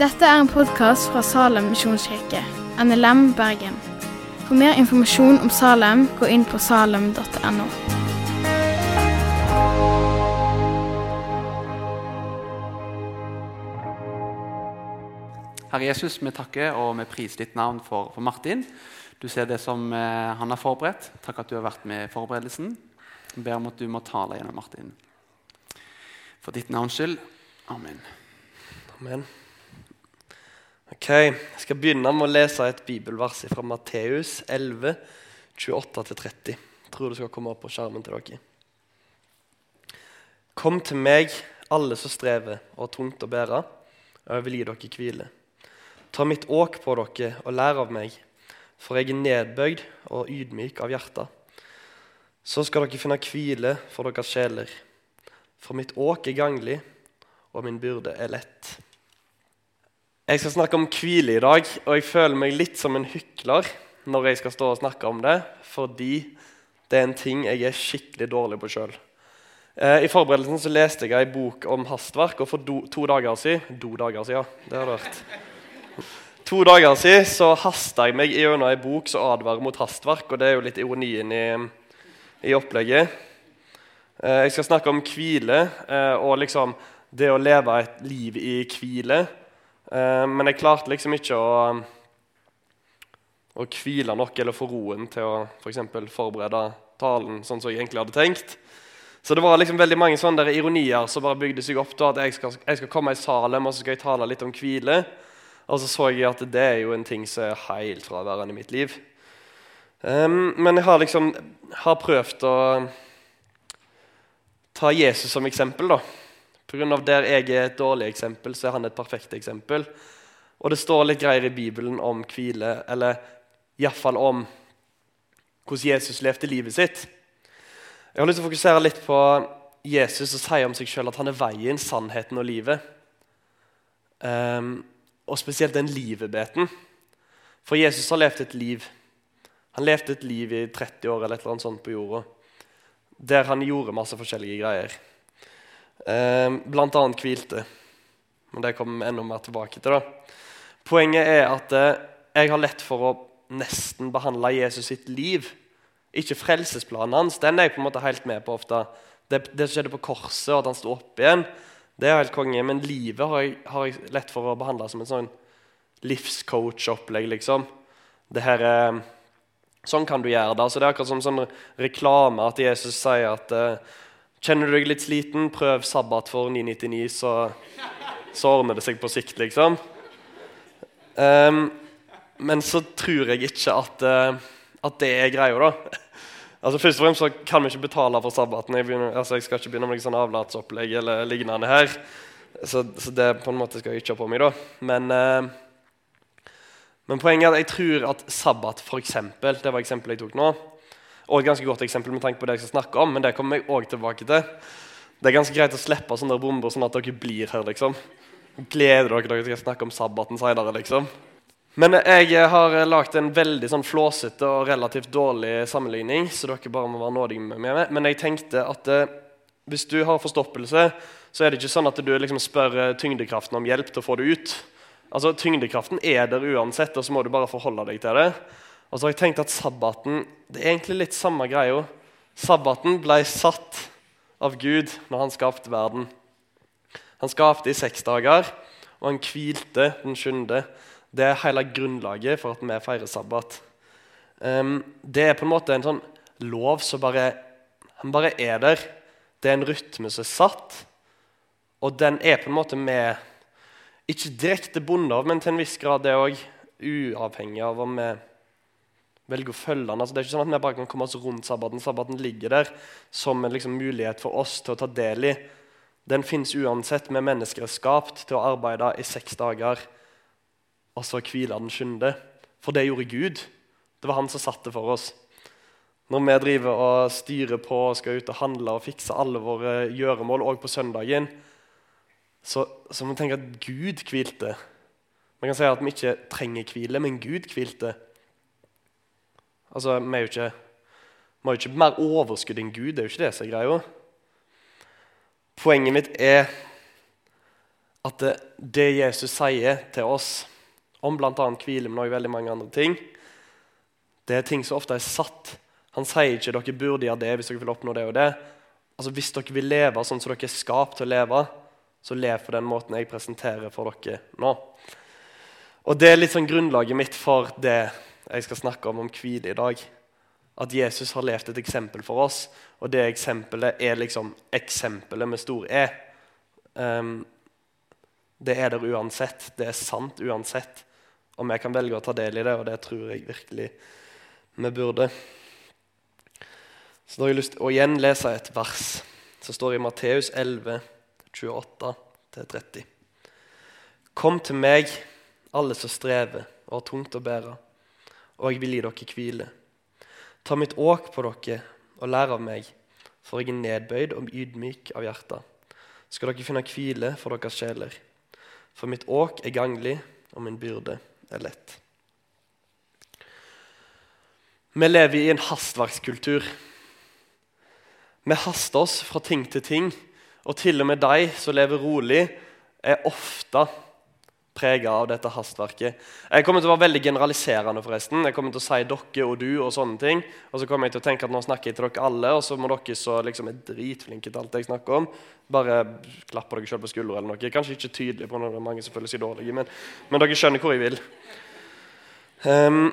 Dette er en podkast fra Salem misjonskirke, NLM Bergen. For mer informasjon om Salem, gå inn på salem.no. Herre Jesus, vi takker og vi priser ditt navn for, for Martin. Du ser det som eh, han har forberedt. Takk at du har vært med i forberedelsen. Jeg ber om at du må tale gjennom Martin. For ditt navns skyld. Amen. Amen. Ok, Jeg skal begynne med å lese et bibelvers fra Matteus 11, 28-30. Jeg tror det skal komme opp på skjermen til dere. Kom til meg, alle som strever og har tungt å bære, og jeg vil gi dere hvile. Ta mitt åk på dere og lær av meg, for jeg er nedbøyd og ydmyk av hjertet. Så skal dere finne hvile for deres sjeler. For mitt åk er ganglig, og min byrde er lett. Jeg skal snakke om hvile i dag, og jeg føler meg litt som en hykler når jeg skal stå og snakke om det, fordi det er en ting jeg er skikkelig dårlig på sjøl. Eh, I forberedelsen så leste jeg en bok om hastverk, og for do, to dager siden Do dager siden, ja. Det har du hørt. To dager siden så hasta jeg meg gjennom ei bok som advarer mot hastverk, og det er jo litt ironien i, i opplegget. Eh, jeg skal snakke om hvile eh, og liksom det å leve et liv i hvile. Eh, men jeg klarte liksom ikke å, å hvile nok eller få roen til å for eksempel, forberede talen sånn som jeg egentlig hadde tenkt. Så det var liksom veldig mange sånne der ironier som bare bygde seg opp. Da, at jeg skal, jeg skal, komme i Salem og så skal jeg tale litt om hvile. Og så så jeg at det er jo en ting som er helt fraværende i mitt liv. Um, men jeg har liksom har prøvd å ta Jesus som eksempel. da. Pga. der jeg er et dårlig eksempel, så er han et perfekt eksempel. Og det står litt greier i Bibelen om hvile, eller iallfall om hvordan Jesus levde livet sitt. Jeg har lyst til å fokusere litt på Jesus og si om seg sjøl at han er veien, sannheten og livet. Um, og spesielt den livet-beten. For Jesus har levd et liv. Han levde et liv i 30 år eller et eller annet sånt på jorda, der han gjorde masse forskjellige greier. Eh, blant annet hvilte. Men det kommer vi enda mer tilbake til. da. Poenget er at eh, jeg har lett for å nesten behandle Jesus sitt liv. Ikke frelsesplanen hans. Den er jeg på en måte helt med på ofte. Det, det skjedde på korset, og at han sto opp igjen, det er helt konge. Men livet har jeg, har jeg lett for å behandle som en sånn livscoach-opplegg. liksom. Det her er, Sånn kan du gjøre det. Altså, det er akkurat som sånn reklame at Jesus sier at eh, Kjenner du deg litt sliten, prøv sabbat for 999, så, så ordner det seg på sikt, liksom. Um, men så tror jeg ikke at, uh, at det er greia, da. Altså Først og fremst så kan vi ikke betale for sabbaten. Jeg, begynner, altså jeg skal ikke begynne med sånn avlatsopplegg eller lignende her. Så, så, det på en måte skal jeg ikke ha på meg, da. Men, uh, men poenget er at jeg tror at sabbat, for eksempel, det var eksempelet jeg tok nå og et ganske godt eksempel med tanke på det jeg skal snakke om, men det kommer jeg også tilbake til. Det er ganske greit å slippe sånne bomber, sånn at dere blir her. liksom. Gleder dere dere skal snakke om sabbaten seinere, liksom. Men jeg har lagd en veldig sånn flåsete og relativt dårlig sammenligning, så dere bare må være nådige med meg. Men jeg tenkte at eh, hvis du har forstoppelse, så er det ikke sånn at du liksom spør eh, tyngdekraften om hjelp til å få det ut. Altså, Tyngdekraften er der uansett, og så må du bare forholde deg til det. Og så har jeg tenkt at sabbaten det er egentlig litt samme greia. Sabbaten ble satt av Gud når han skapte verden. Han skapte i seks dager, og han hvilte den sjuende. Det er hele grunnlaget for at vi feirer sabbat. Um, det er på en måte en sånn lov som bare, bare er der. Det er en rytme som er satt, og den er på en måte med Ikke direkte bundet av, men til en viss grad det òg, uavhengig av om vi velger å følge den. Altså, det er ikke sånn at vi bare kan komme oss rundt sabbaten. Sabbaten ligger der som en liksom, mulighet for oss til å ta del i. Den fins uansett. Vi mennesker er skapt til å arbeide i seks dager, og så hvile den sjuende. For det gjorde Gud. Det var han som satte for oss. Når vi driver og styrer på og skal ut og handle og fikse alle våre gjøremål, òg på søndagen, så, så må vi tenke at Gud hvilte. Man kan si at vi ikke trenger hvile, men Gud hvilte. Altså, Vi er jo ikke, vi jo ikke mer overskudd enn Gud. Det er jo ikke det som er greia. Poenget mitt er at det, det Jesus sier til oss om bl.a. hvile, men også veldig mange andre ting, det er ting som ofte er satt. Han sier ikke dere burde gjøre det hvis dere vil oppnå det og det. Altså Hvis dere vil leve sånn som dere er skapt til å leve, så lev på den måten jeg presenterer for dere nå. Og Det er litt sånn grunnlaget mitt for det jeg skal snakke om om hvile i dag. At Jesus har levd et eksempel for oss, og det eksempelet er liksom eksempelet med stor E. Um, det er der uansett. Det er sant uansett. Og vi kan velge å ta del i det, og det tror jeg virkelig vi burde. Så da har jeg lyst til å igjen lese et vers som står i Matteus 11, 28-30. Kom til meg, alle som strever og har tungt å bære, og jeg vil gi dere hvile. Ta mitt åk på dere og lær av meg, for jeg er nedbøyd og ydmyk av hjertet. Skal dere finne hvile for deres sjeler. For mitt åk er ganglig, og min byrde er lett. Vi lever i en hastverkskultur. Vi haster oss fra ting til ting, og til og med de som lever rolig, er ofte prega av dette hastverket. Jeg kommer til å være veldig generaliserende. forresten. Jeg kommer til å si dere og du og sånne ting. Og så kommer jeg til å tenke at nå snakker jeg til dere alle, og så må dere som liksom er dritflinke til alt jeg snakker om, bare klappe dere sjøl på skuldra eller noe. Kanskje ikke tydelig, på når det er mange som føler seg dårlige, men, men dere skjønner hvor jeg vil. Um,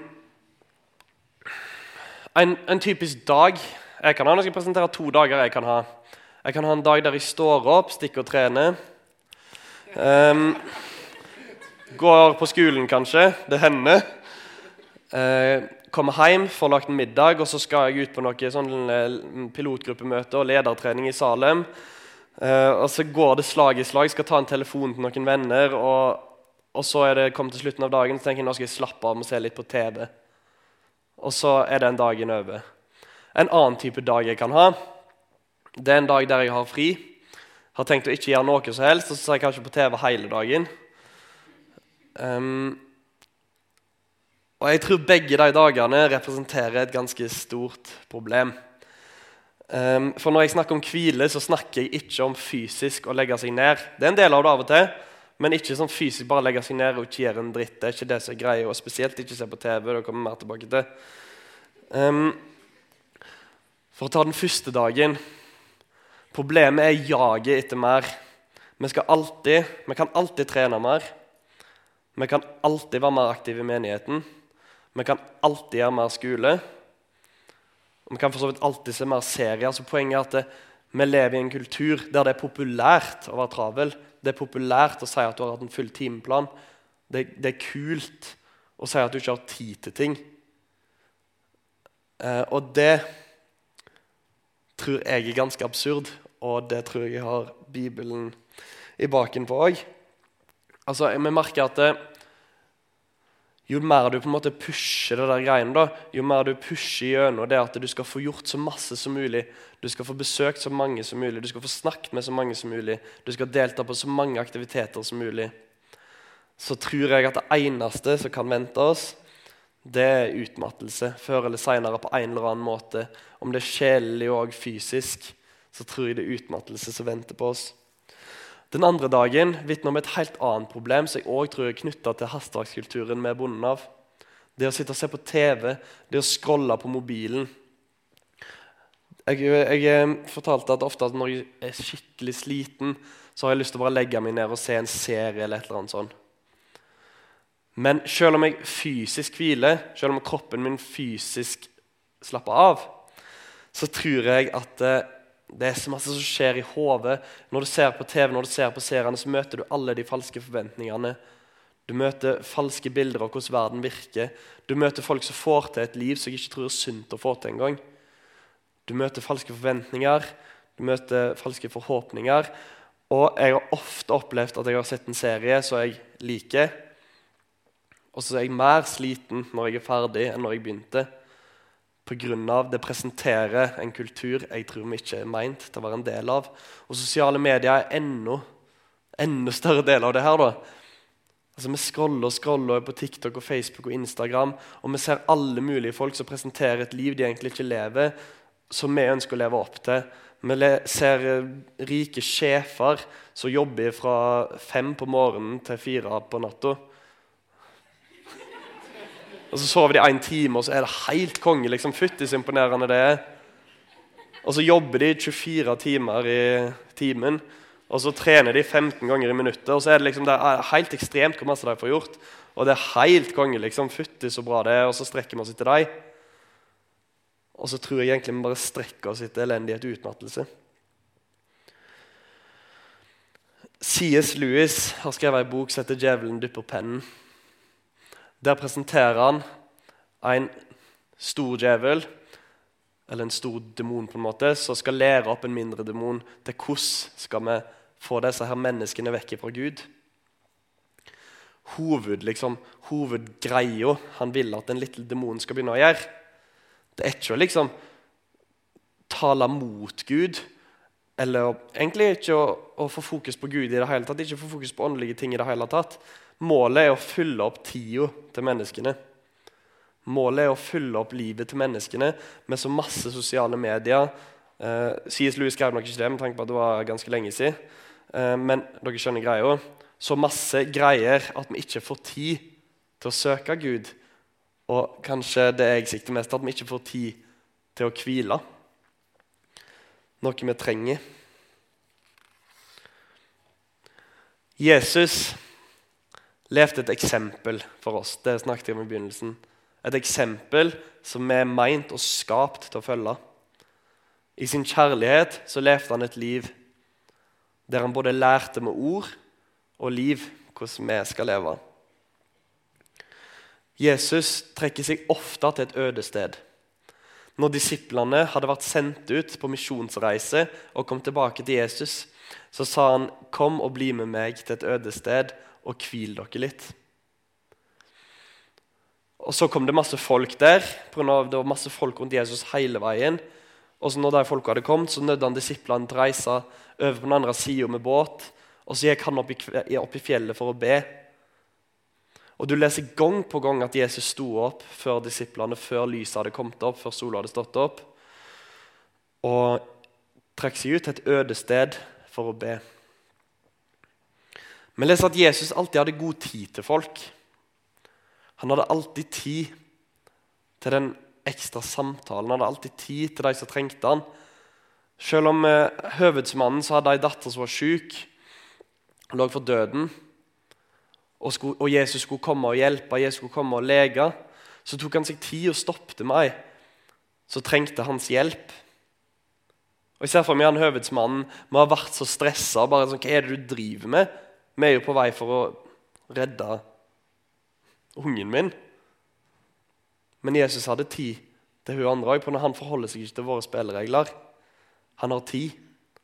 en, en, typisk dag jeg kan ha, Nå skal jeg presentere to dager jeg kan ha. Jeg kan ha en dag der jeg står opp, stikker og trener. Um, Går på skolen, kanskje. Det hender. Eh, kommer hjem, får lagt en middag, og så skal jeg ut på noe sånn eh, pilotgruppemøte og ledertrening i Salem. Eh, og Så går det slag i slag. Skal ta en telefon til noen venner. Og, og så er det kommet til slutten av dagen, så tenker jeg nå skal jeg slappe av og se litt på TV. Og så er den dagen over. En annen type dag jeg kan ha, det er en dag der jeg har fri. Har tenkt å ikke gjøre noe som helst, og så ser jeg kanskje på TV hele dagen. Um, og jeg tror begge de dagene representerer et ganske stort problem. Um, for når jeg snakker om hvile, så snakker jeg ikke om fysisk å legge seg ned. Det er en del av det av og til, men ikke sånn fysisk bare legge seg ned og ikke gjøre en dritt. Det er ikke det som er greia, og spesielt ikke se på TV. Det kommer mer tilbake til. Um, for å ta den første dagen Problemet er jaget etter mer. Vi, alltid, vi kan alltid trene mer. Vi kan alltid være mer aktive i menigheten. Vi kan alltid gjøre mer skole. Og vi kan for så vidt alltid se mer serier. Så poenget er at det, vi lever i en kultur der det er populært å være travel. Det er populært å si at du har hatt en full timeplan. Det, det er kult å si at du ikke har tid til ting. Eh, og det tror jeg er ganske absurd, og det tror jeg har Bibelen i baken på òg. Altså, Vi merker at det, jo mer du på en måte pusher det der greiene, da, jo mer du pusher gjennom det at du skal få gjort så masse som mulig, du skal få besøkt så mange som mulig, du skal få snakket med så mange som mulig, du skal delta på så mange aktiviteter som mulig, så tror jeg at det eneste som kan vente oss, det er utmattelse. Før eller seinere på en eller annen måte. Om det er sjelelig og fysisk, så tror jeg det er utmattelse som venter på oss. Den andre dagen vitner om et helt annet problem som jeg også tror er knytta til hastverkskulturen vi er bundet av. Det å sitte og se på TV, det å scrolle på mobilen. Jeg, jeg fortalte at ofte at når jeg er skikkelig sliten, så har jeg lyst til å bare legge meg ned og se en serie. eller et eller annet sånt. Men selv om jeg fysisk hviler, selv om kroppen min fysisk slapper av, så tror jeg at eh, det er så masse som skjer i hodet. Når du ser på TV, når du ser på seriene, så møter du alle de falske forventningene. Du møter falske bilder av hvordan verden virker. Du møter folk som får til et liv som jeg ikke tror er sunt å få til engang. Du møter falske forventninger, du møter falske forhåpninger. Og jeg har ofte opplevd at jeg har sett en serie som jeg liker, og så er jeg mer sliten når jeg er ferdig, enn når jeg begynte pga. det presenterer en kultur jeg tror vi ikke er meint til å være en del av. Og sosiale medier er enda, enda større del av det her. da. Altså Vi scroller og scroller på TikTok og Facebook og Instagram, og vi ser alle mulige folk som presenterer et liv de egentlig ikke lever, som vi ønsker å leve opp til. vi ser eh, rike sjefer som jobber fra fem på morgenen til fire på natta. Og så sover de én time, og så er det helt konge. liksom Fyttis imponerende det er. Og så jobber de 24 timer i timen. Og så trener de 15 ganger i minuttet. Og så er det liksom det er helt ekstremt hvor masse de får gjort. Og det er helt konge. liksom Fytti så bra det er. Og så strekker vi oss etter dem. Og så tror jeg egentlig vi bare strekker oss etter elendighet og utmattelse. C.S. Lewis har skrevet en bok som heter 'Djevelen dypper pennen'. Der presenterer han en stor djevel, eller en stor demon, på en måte, som skal lære opp en mindre demon til hvordan skal vi få disse her menneskene vekk fra Gud. Hoved, liksom, hovedgreia han vil at en liten demonen skal begynne å gjøre, det er ikke å liksom tale mot Gud, eller egentlig ikke å, å få fokus på Gud i det hele tatt, ikke få fokus på åndelige ting i det hele tatt. Målet er å fylle opp tida til menneskene. Målet er å fylle opp livet til menneskene med så masse sosiale medier. Eh, C.S. Lewis skrev nok ikke det med tanke på at det var ganske lenge siden. Eh, men dere skjønner greia. Så masse greier at vi ikke får tid til å søke Gud. Og kanskje det jeg sikter mest at vi ikke får tid til å hvile. Noe vi trenger. Jesus levde et eksempel for oss. Det snakket jeg om i begynnelsen. Et eksempel som vi er meint og skapt til å følge. I sin kjærlighet så levde han et liv der han både lærte med ord og liv hvordan vi skal leve. Jesus trekker seg ofte til et øde sted. Når disiplene hadde vært sendt ut på misjonsreise og kom tilbake til Jesus, så sa han, 'Kom og bli med meg til et øde sted og hvil dere litt'. Og Så kom det masse folk der. På grunn av det var masse folk rundt Jesus hele veien. Og så når de folka hadde kommet, så nødde han disiplene til å reise over på den andre sida med båt. Og så gikk han opp i, opp i fjellet for å be. Og Du leser gang på gang at Jesus sto opp før disiplene, før lyset hadde kommet opp, før sola hadde stått opp, og trakk seg ut til et øde sted for å be. Vi leser at Jesus alltid hadde god tid til folk. Han hadde alltid tid til den ekstra samtalen. Han hadde alltid tid til de som trengte han. Selv om eh, høvedsmannen så hadde ei datter som var syk, lå for døden, og, skulle, og Jesus skulle komme og hjelpe, Jesus skulle komme og lege, så tok han seg tid og stoppet meg, så trengte hans hjelp. Og Jeg ser for meg han høvedsmannen må ha vært så stressa. Bare sånn, 'Hva er det du driver med?' Vi er jo på vei for å redde ungen min. Men Jesus hadde tid til hun andre òg, han forholder seg ikke til våre spilleregler. Han har tid.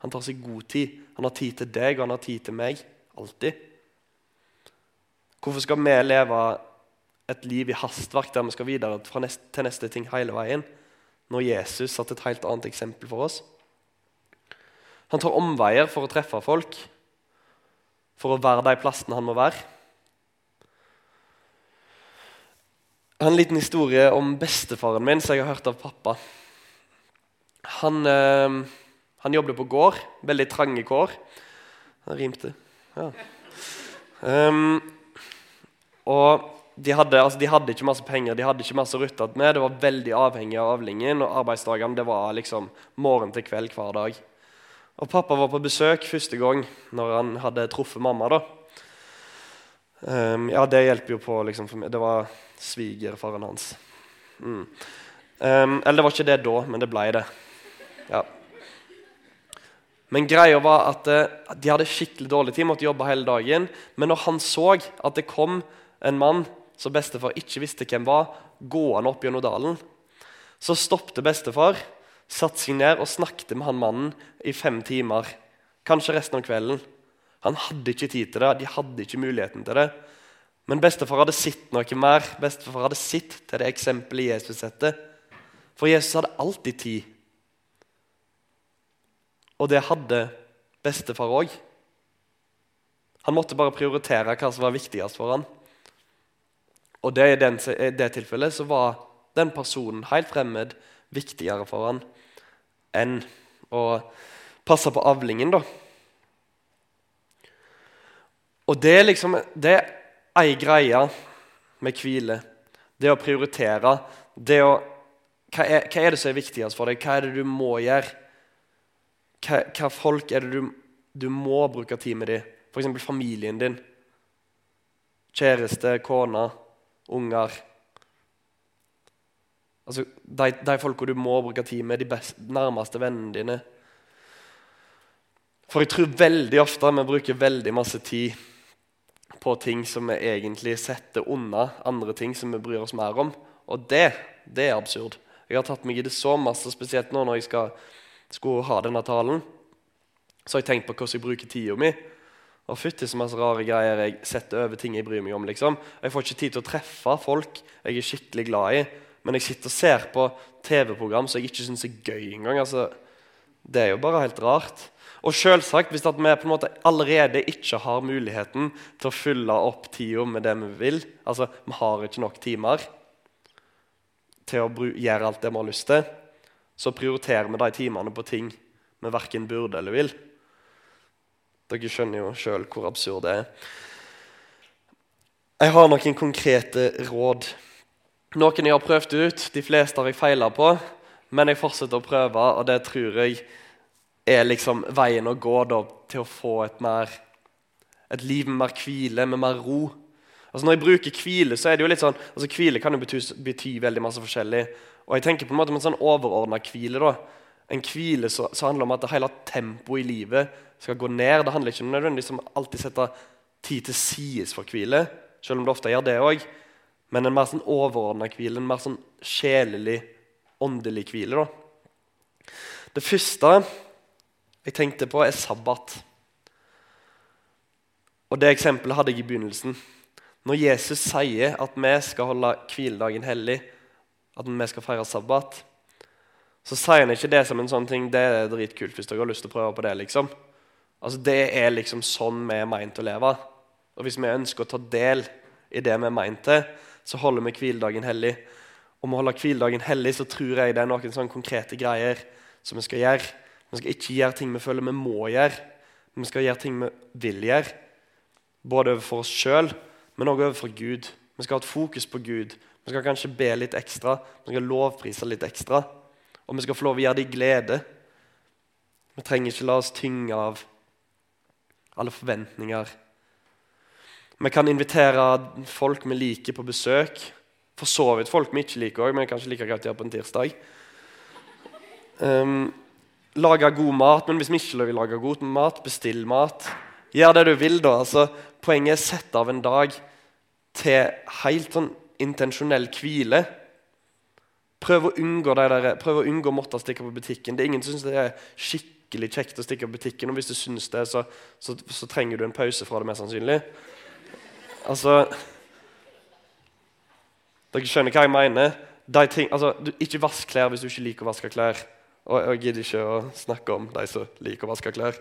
Han tar seg god tid. Han har tid til deg, og han har tid til meg. Alltid. Hvorfor skal vi leve et liv i hastverk der vi skal videre neste, til neste ting hele veien, når Jesus satte et helt annet eksempel for oss? Han tar omveier for å treffe folk, for å være de plassene han må være. Jeg har en liten historie om bestefaren min som jeg har hørt av pappa. Han, øh, han jobbet på gård, veldig trange kår. Han rimte. Ja. Um, og de hadde, altså, de hadde ikke masse penger, de hadde ikke masse å rutte med. Det var veldig avhengig av avlingen, og arbeidsdagene det var liksom morgen til kveld hver dag. Og Pappa var på besøk første gang når han hadde truffet mamma. da. Um, ja, det hjelper jo på liksom, for meg. Det var svigerfaren hans. Mm. Um, eller det var ikke det da, men det ble det. Ja. Men greia var at uh, de hadde skikkelig dårlig tid, måtte jobbe hele dagen. Men når han så at det kom en mann som bestefar ikke visste hvem var, gående opp gjennom dalen, så stoppet bestefar, satte seg ned og snakket med han mannen i fem timer. Kanskje resten av kvelden. Han hadde ikke tid til det, de hadde ikke muligheten til det. Men bestefar hadde sett noe mer. Bestefar hadde sett til det eksempelet Jesus setter. For Jesus hadde alltid tid. Og det hadde bestefar òg. Han måtte bare prioritere hva som var viktigst for han. Og det, i, den, i det tilfellet så var den personen helt fremmed viktigere for han enn å passe på avlingen, da. Og det er liksom Det er ei greie med hvile. Det å prioritere. Det å hva er, hva er, det som er viktigst for deg? Hva er det du må gjøre? Hva, hva folk er det du, du må bruke tid med? dem? F.eks. familien din. Kjæreste, kone, unger. Altså, de, de folka du må bruke tid med, de best, nærmeste vennene dine. For jeg tror veldig ofte vi bruker veldig masse tid på ting som vi egentlig setter unna andre ting som vi bryr oss mer om. Og det, det er absurd. Jeg har tatt meg i det så masse, spesielt nå når jeg skal, skulle ha denne talen. Så har jeg tenkt på hvordan jeg bruker tida mi. Og fytti så masse rare greier jeg setter over ting jeg bryr meg om. liksom. Jeg får ikke tid til å treffe folk jeg er skikkelig glad i. Men jeg sitter og ser på TV-program som jeg ikke syns er gøy engang. Altså, det er jo bare helt rart. Og selvsagt, hvis vi på en måte allerede ikke har muligheten til å fylle opp tida med det vi vil Altså, vi har ikke nok timer til å gjøre alt det vi har lyst til. Så prioriterer vi de timene på ting vi verken burde eller vil. Dere skjønner jo sjøl hvor absurd det er. Jeg har noen konkrete råd. Noen jeg har prøvd ut, de fleste har jeg feila på. Men jeg fortsetter å prøve, og det tror jeg er liksom veien å gå da, til å få et, mer, et liv med mer hvile, med mer ro. Altså Når jeg bruker hvile, så er det jo litt sånn altså Hvile kan jo bety, bety veldig masse forskjellig. Og jeg tenker på en måte om en sånn overordna hvile. da. En hvile som handler om at hele tempoet i livet skal gå ned. Det handler ikke om nødvendigvis om alltid sette tid til sides for hvile, selv om det ofte gjør det òg. Men en mer sånn overordna hvile, en mer sånn sjelelig, åndelig hvile. da. Det første jeg tenkte på, er sabbat. Og Det eksempelet hadde jeg i begynnelsen. Når Jesus sier at vi skal holde hviledagen hellig, at vi skal feire sabbat, så sier han ikke det som en sånn ting det er dritkult hvis dere har lyst til å prøve på det. liksom. Altså Det er liksom sånn vi er meint å leve. Og Hvis vi ønsker å ta del i det vi er meint til, så holder vi hviledagen hellig. Om vi holder hviledagen hellig, så tror jeg det er noen sånne konkrete greier som vi skal gjøre. Vi skal ikke gjøre ting vi føler vi må gjøre, men vi skal gjøre ting vi vil gjøre. Både overfor oss sjøl, men også overfor Gud. Vi skal ha et fokus på Gud. Vi skal kanskje be litt ekstra. Vi skal lovprise litt ekstra. Og vi skal få lov å gjøre det i glede. Vi trenger ikke la oss tynge av alle forventninger. Vi kan invitere folk vi liker, på besøk. For så vidt folk vi ikke liker òg, men kanskje like greit å gjøre på en tirsdag. Um, lage god mat, men hvis vi ikke vil lage god mat, bestill mat. Gjør det du vil, da. Altså, poenget er å sette av en dag til helt sånn intensjonell hvile. Prøv å unngå det der, prøv å unngå måtte stikke på butikken. Det er ingen som syns det er skikkelig kjekt å stikke på butikken. Og hvis du syns det, så, så, så, trenger du en pause fra det, mest sannsynlig. Altså Dere skjønner hva jeg mener? Ting, altså, du, ikke vask klær hvis du ikke liker å vaske klær. Og jeg gidder ikke å snakke om de som liker å vaske klær.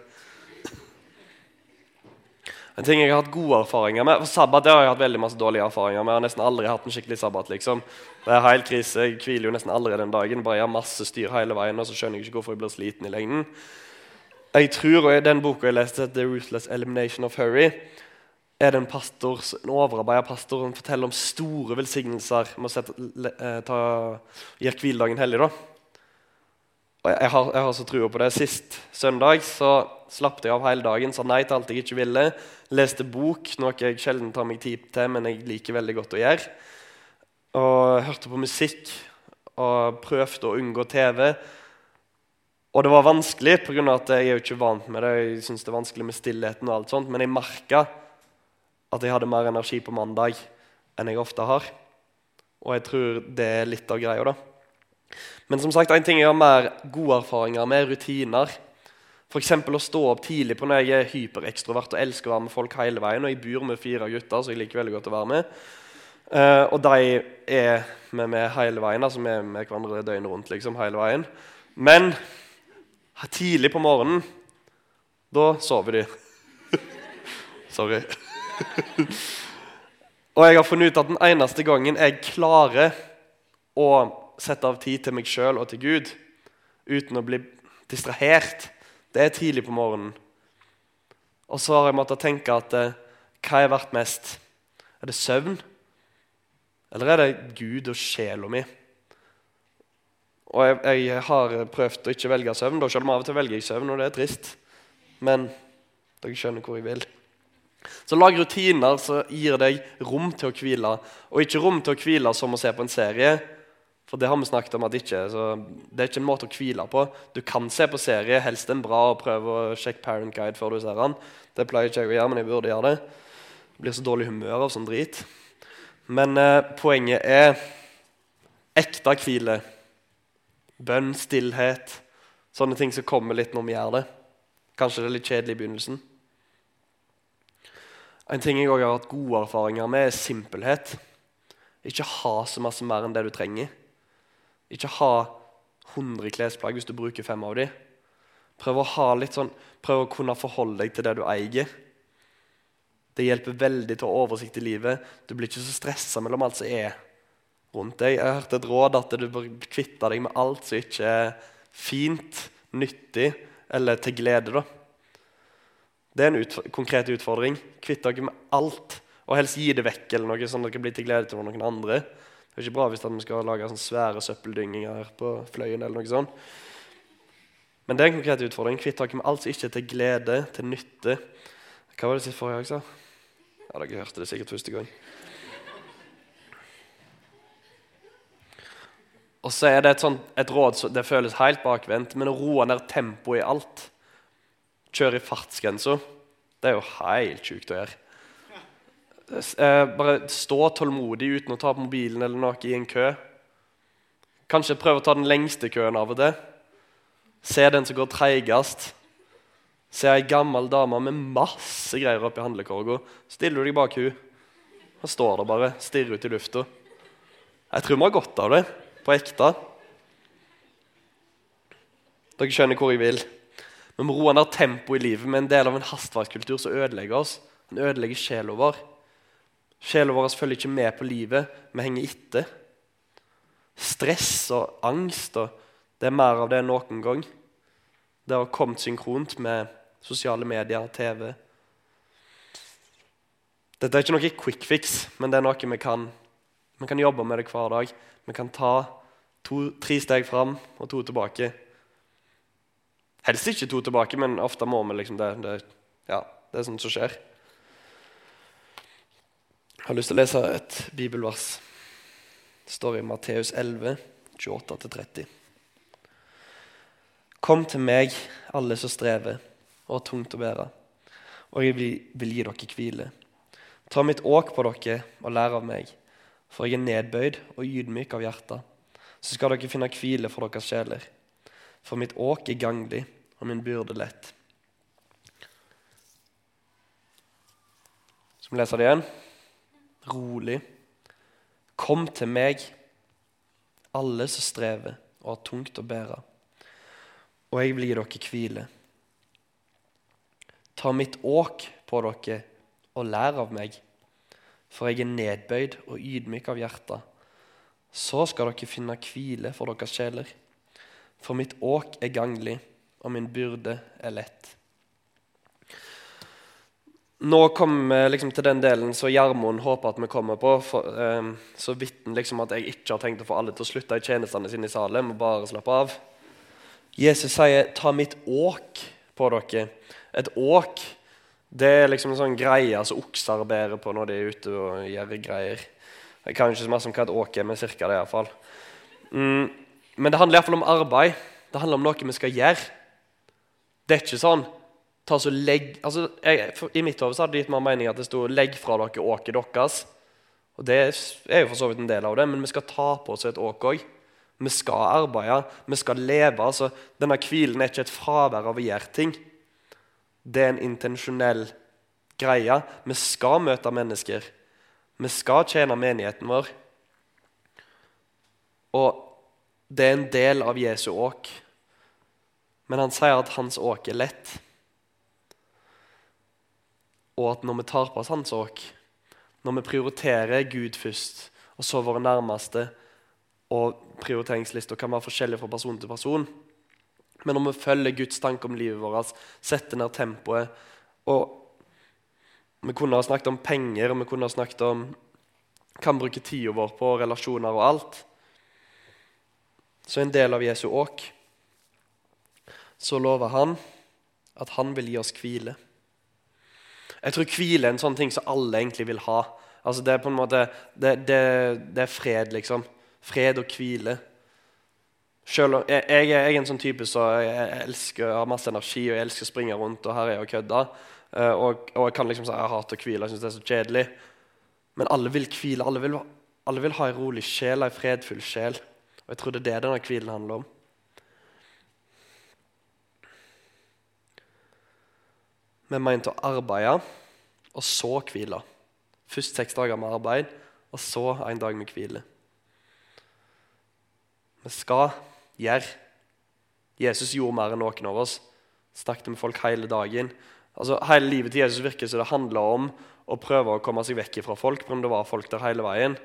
En ting jeg har hatt gode erfaringer med For Sabbat det har jeg hatt veldig masse dårlige erfaringer med. Jeg har nesten aldri hatt en skikkelig sabbat. liksom. Det er helt krise. Jeg hviler jo nesten aldri den dagen. Bare jeg har masse styr hele veien, og så skjønner jeg ikke hvorfor jeg blir sliten i lengden. Jeg tror, og i Den boka jeg leste, 'The Ruthless Elimination of Hurry', er det en pastor, en overarbeidet pastor som forteller om store velsignelser med å eh, ta, gjøre hviledagen hellig. da. Og jeg har, jeg har så trua på det. Sist søndag så slapp jeg av hele dagen, sa nei til alt jeg ikke ville. Leste bok, noe jeg sjelden tar meg tid til, men jeg liker veldig godt å gjøre. Og hørte på musikk og prøvde å unngå TV. Og det var vanskelig, pga. at jeg er jo ikke vant med det. Jeg synes det er vanskelig med stillheten og alt sånt, Men jeg merka at jeg hadde mer energi på mandag enn jeg ofte har. Og jeg tror det er litt av greia. da. Men som sagt, en ting jeg har mer gode erfaringer med, rutiner. F.eks. å stå opp tidlig på når jeg er hyperekstrovert og elsker å være med folk hele veien. Og jeg bor med fire gutter, så jeg liker veldig godt å være med. Uh, og de er med meg hele veien. altså Vi med hverandre døgnet rundt liksom, hele veien. Men tidlig på morgenen, da sover de. Sorry. og jeg har funnet ut at den eneste gangen jeg klarer å sette av tid til meg sjøl og til Gud uten å bli distrahert. Det er tidlig på morgenen. Og så har jeg måttet tenke at eh, hva er verdt mest? Er det søvn? Eller er det Gud og sjela mi? Og jeg, jeg, har prøvd å ikke velge søvn. Da selv om av og til velger jeg søvn, og det er trist. Men dere skjønner hvor jeg vil. Så lag rutiner som gir deg rom til å hvile. Og ikke rom til å hvile som å se på en serie. For det har vi snakket om at ikke, så det er ikke en måte å hvile på. Du kan se på serie, helst en bra, og prøve å sjekke Parent Guide før du ser den. Det pleier ikke jeg å gjøre, men jeg burde gjøre det. Jeg blir så dårlig humør av sånn drit. Men eh, poenget er ekte hvile. Bønn, stillhet. Sånne ting som kommer litt når vi gjør det. Kanskje det er litt kjedelig i begynnelsen. En ting jeg også har hatt gode erfaringer med, er simpelhet. Ikke ha så masse mer enn det du trenger. Ikke ha 100 klesplagg hvis du bruker fem av dem. Prøv å, ha litt sånn, prøv å kunne forholde deg til det du eier. Det hjelper veldig til å ha oversikt i livet. Du blir ikke så stressa mellom alt som er rundt deg. Jeg har hørt et råd at du bør kvitte deg med alt som ikke er fint, nyttig eller til glede. da. Det er en utf konkret utfordring. Kvitt dere med alt. Og helst gi det vekk, eller noe sånn at dere blir til glede til noen andre. Det er ikke bra hvis vi skal lage svære søppeldynginger på Fløyen. eller noe sånt. Men det er en konkret utfordring. Kvitt dere med alt som ikke er til glede, til nytte. Hva var det sist forrige jeg sa? Ja, Dere hørte det sikkert første gang. Og så er det et, sånt, et råd som føles helt bakvendt, men å roe ned tempoet i alt. Kjøre i fartsgrensa. Det er jo helt sjukt å gjøre. Eh, bare stå tålmodig uten å ta på mobilen eller noe i en kø. Kanskje prøve å ta den lengste køen av og til. Se den som går treigest. Se ei gammel dame med masse greier oppi handlekorga. Stiller du deg bak hun, og står der bare, stirrer ut i lufta. Jeg tror vi har godt av det på ekte. Dere skjønner hvor jeg vil. Vi må roe ned tempoet i livet med en del av en hastverkskultur som ødelegger oss. Den ødelegger sjela vår. Sjela vår følger ikke med på livet. Vi henger etter. Stress og angst og det er mer av det enn noen gang. Det har kommet synkront med sosiale medier, TV. Dette er ikke noe quick fix, men det er noe vi kan, vi kan jobbe med det hver dag. Vi kan ta to, tre steg fram og to tilbake. Helst ikke to tilbake, men ofte må vi liksom det. Det, ja, det er sånt som skjer. Jeg har lyst til å lese et bibelvers. Det står i Matteus 11, 28-30. Kom til meg, alle som strever og har tungt å bære, og jeg vil, gi dere hvile. Ta mitt åk på dere og lær av meg. For jeg er nedbøyd og ydmyk av hjerte. Så skal dere finne hvile for deres sjeler. For mitt åk er ganglig, og min byrde lett. Så vi leser det igjen. Rolig. Kom til meg, alle som strever og har tungt å bære, og jeg vil gi dere hvile. Ta mitt åk på dere og lær av meg for jeg er nedbøyd og ydmyk av hjerte. Så skal dere finne hvile for deres sjeler. For mitt åk er ganglig, og min byrde er lett. Nå kommer vi liksom til den delen som Gjermund håper at vi kommer på. For, eh, så vidt liksom at jeg ikke har tenkt å få alle til å slutte i tjenestene sine i Salem og bare slappe av. Jesus sier 'ta mitt åk på dere'. Et åk det er liksom en sånn greie som okser bærer på når de er ute og gjør greier. Jeg kan ikke så mye om hva et åk er, men cirka det iallfall. Mm, men det handler iallfall om arbeid. Det handler om noe vi skal gjøre. Det er ikke sånn ta så legg, altså, jeg, for, I mitt hode hadde det gitt meg mening at det sto 'legg fra dere åket deres'. Og Det er jo for så vidt en del av det, men vi skal ta på oss et åk òg. Vi skal arbeide, vi skal leve. altså Denne hvilen er ikke et fravær av å gjøre ting det er en intensjonell greie. Vi skal møte mennesker. Vi skal tjene menigheten vår. Og det er en del av Jesu åk. Men han sier at hans åk er lett. Og at når vi tar på oss hans åk, når vi prioriterer Gud først, og så våre nærmeste, og prioriteringslista kan være forskjellig fra person til person, Men når vi følger Guds tanke om livet vårt, setter ned tempoet og Vi kunne ha snakket om penger, og vi kunne ha snakket om hva kan bruke tida vår på relasjoner og alt. Så en del av Jesu åk så lover han at han vil gi oss hvile. Jeg tror hvile er en sånn ting som alle egentlig vil ha. Altså Det er på en måte, det, det, det er fred, liksom. Fred og hvile. Selv jeg, jeg, er en sånn type som jeg elsker jeg har masse energi og jeg elsker å springe rundt og her er jeg og kødda. Uh, og, og, jeg kan liksom si jeg hater å hvile, jeg syns det er så kjedelig. Men alle vil hvile. Alle vil, alle vil ha en rolig sjel, en fredfull sjel. Og jeg tror det er det denne hvilen handler om. Vi er ment å arbeide, og så hvile. Først seks dager med arbeid, og så en dag med hvile. Vi skal gjøre. Jesus gjorde mer enn noen av oss. Snakket med folk hele dagen. Altså, hele livet til Jesus virker så det handler om å prøve å komme seg vekk fra folk. For det var folk der hele veien.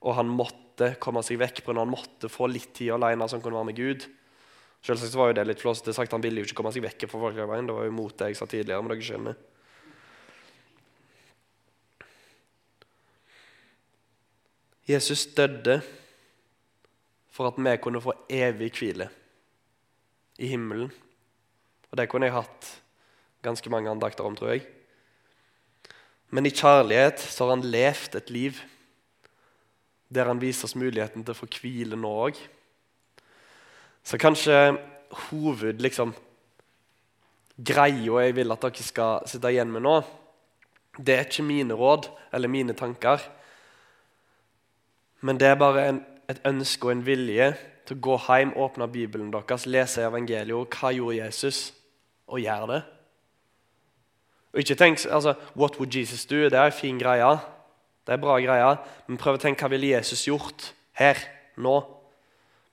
Og han måtte komme seg vekk for han måtte få litt tid alene som kunne være med Gud. Selvsagt var jo det litt flåsete sagt. Han ville jo ikke komme seg vekk fra folk hele veien. Det var jo mot det jeg sa tidligere. men dere skjønner. Jesus døde for at vi kunne få evig hvile i himmelen. Og det kunne jeg hatt ganske mange andakter om, tror jeg. Men i kjærlighet så har han levd et liv der han viser oss muligheten til å få hvile nå òg. Så kanskje hoved liksom, greia jeg vil at dere skal sitte igjen med nå, det er ikke mine råd eller mine tanker. Men det er bare en, et ønske og en vilje til å gå hjem, åpne Bibelen deres, lese evangeliet. Hva gjorde Jesus? Og gjør det. Og ikke tenk, altså, What would Jesus do? Det er en fin greie. Det er bra greier. Men prøv å tenke hva ville Jesus gjort her, nå?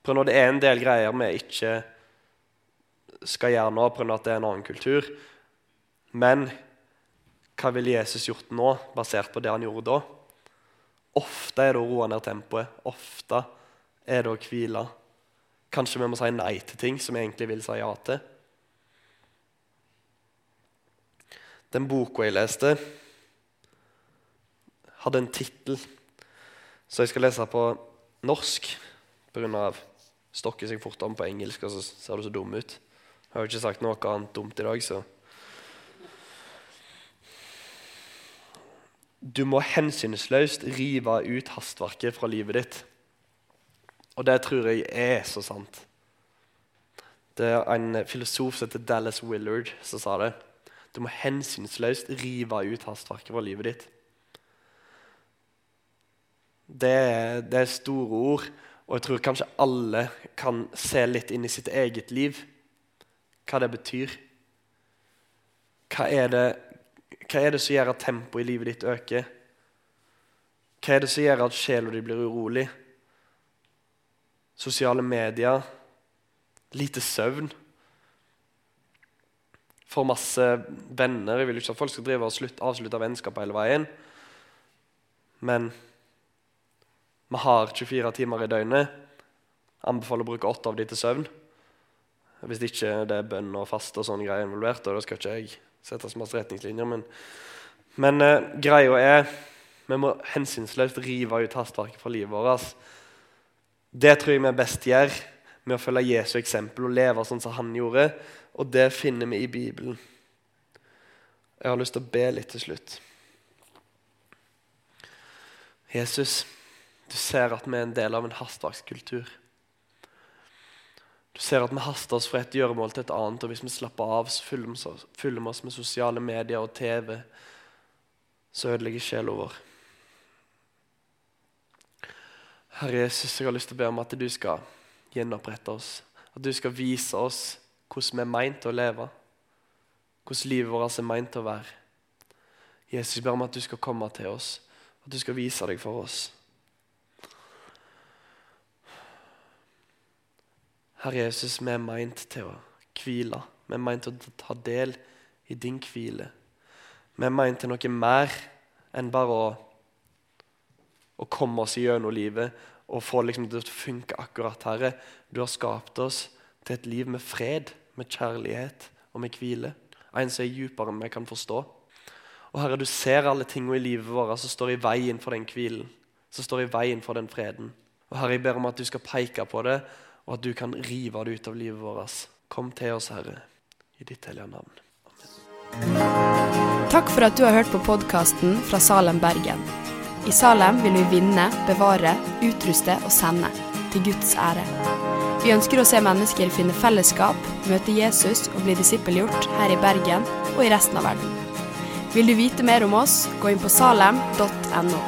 Prøv når det er en del greier vi ikke skal gjøre nå pga. at det er en annen kultur. Men hva ville Jesus gjort nå, basert på det han gjorde da? Ofte er det å roe ned tempoet. Ofte er det å hvile. Kanskje vi må si nei til ting som vi egentlig vil si ja til. Den boka jeg leste, hadde en tittel, så jeg skal lese på norsk pga. stokker seg fort om på engelsk, og så ser du så dum ut. Jeg har jo ikke sagt noe annet dumt i dag, så Du må hensynsløst rive ut hastverket fra livet ditt. Og det tror jeg er så sant. Det er en filosof som heter Dallas Willard, som sa det. Du må hensynsløst rive ut hastverket fra livet ditt. Det, det, er store ord, og jeg tror kanskje alle kan se litt inn i sitt eget liv. Hva det betyr. Hva er det, hva er det som gjør at tempoet i livet ditt øker? Hva er det som gjør at sjela di blir urolig? Sosiale medier, lite søvn for masse venner. Jeg vil ikke at folk skal drive og slutt, avslutte vennskap hele veien. Men vi har 24 timer i døgnet. Anbefaler å bruke åtte av de til søvn. Hvis ikke det er bønn og faste og sånne greier involvert. Og da skal ikke jeg sette så masse retningslinjer. Men, men eh, greia er vi må hensynsløst rive ut hastverket fra livet vårt. Det tror jeg vi best gjør med å følge Jesu eksempel og leve sånn som han gjorde. Og det finner vi i Bibelen. Jeg har lyst til å be litt til slutt. Jesus, du ser at vi er en del av en hastverkskultur. Du ser at vi haster oss fra et gjøremål til et annet, og hvis vi slapper av, så fyller vi oss med sosiale medier og TV, så ødelegger sjela vår. Herre Jesus, jeg har lyst til å be om at du skal gjenopprette oss. At du skal vise oss hvordan vi er meint å leve, hvordan livet vårt er meint å være. Jesus, jeg ber om at du skal komme til oss, at du skal vise deg for oss. Herre Jesus, vi er meint til å hvile. Vi er meint til å ta del i din hvile. Vi er meint til noe mer enn bare å, å komme oss gjennom livet og få liksom det til å funke akkurat, Herre. Du har skapt oss til et liv med fred med kjærlighet og med hvile. En som er dypere enn vi kan forstå. Og Herre, du ser alle tingene i livet vårt som står i veien for den hvilen. Som står i veien for den freden. Og Herre, jeg ber om at du skal peke på det, og at du kan rive det ut av livet vårt. Kom til oss, Herre, i ditt hellige navn. Takk for at du har hørt på podkasten fra Salem, Bergen. I Salem vil vi vinne, bevare, utruste og sende. Til Guds ære. Vi ønsker å se mennesker finne fellesskap, møte Jesus og bli disippelgjort her i Bergen og i resten av verden. Vil du vite mer om oss, gå inn på salem.no.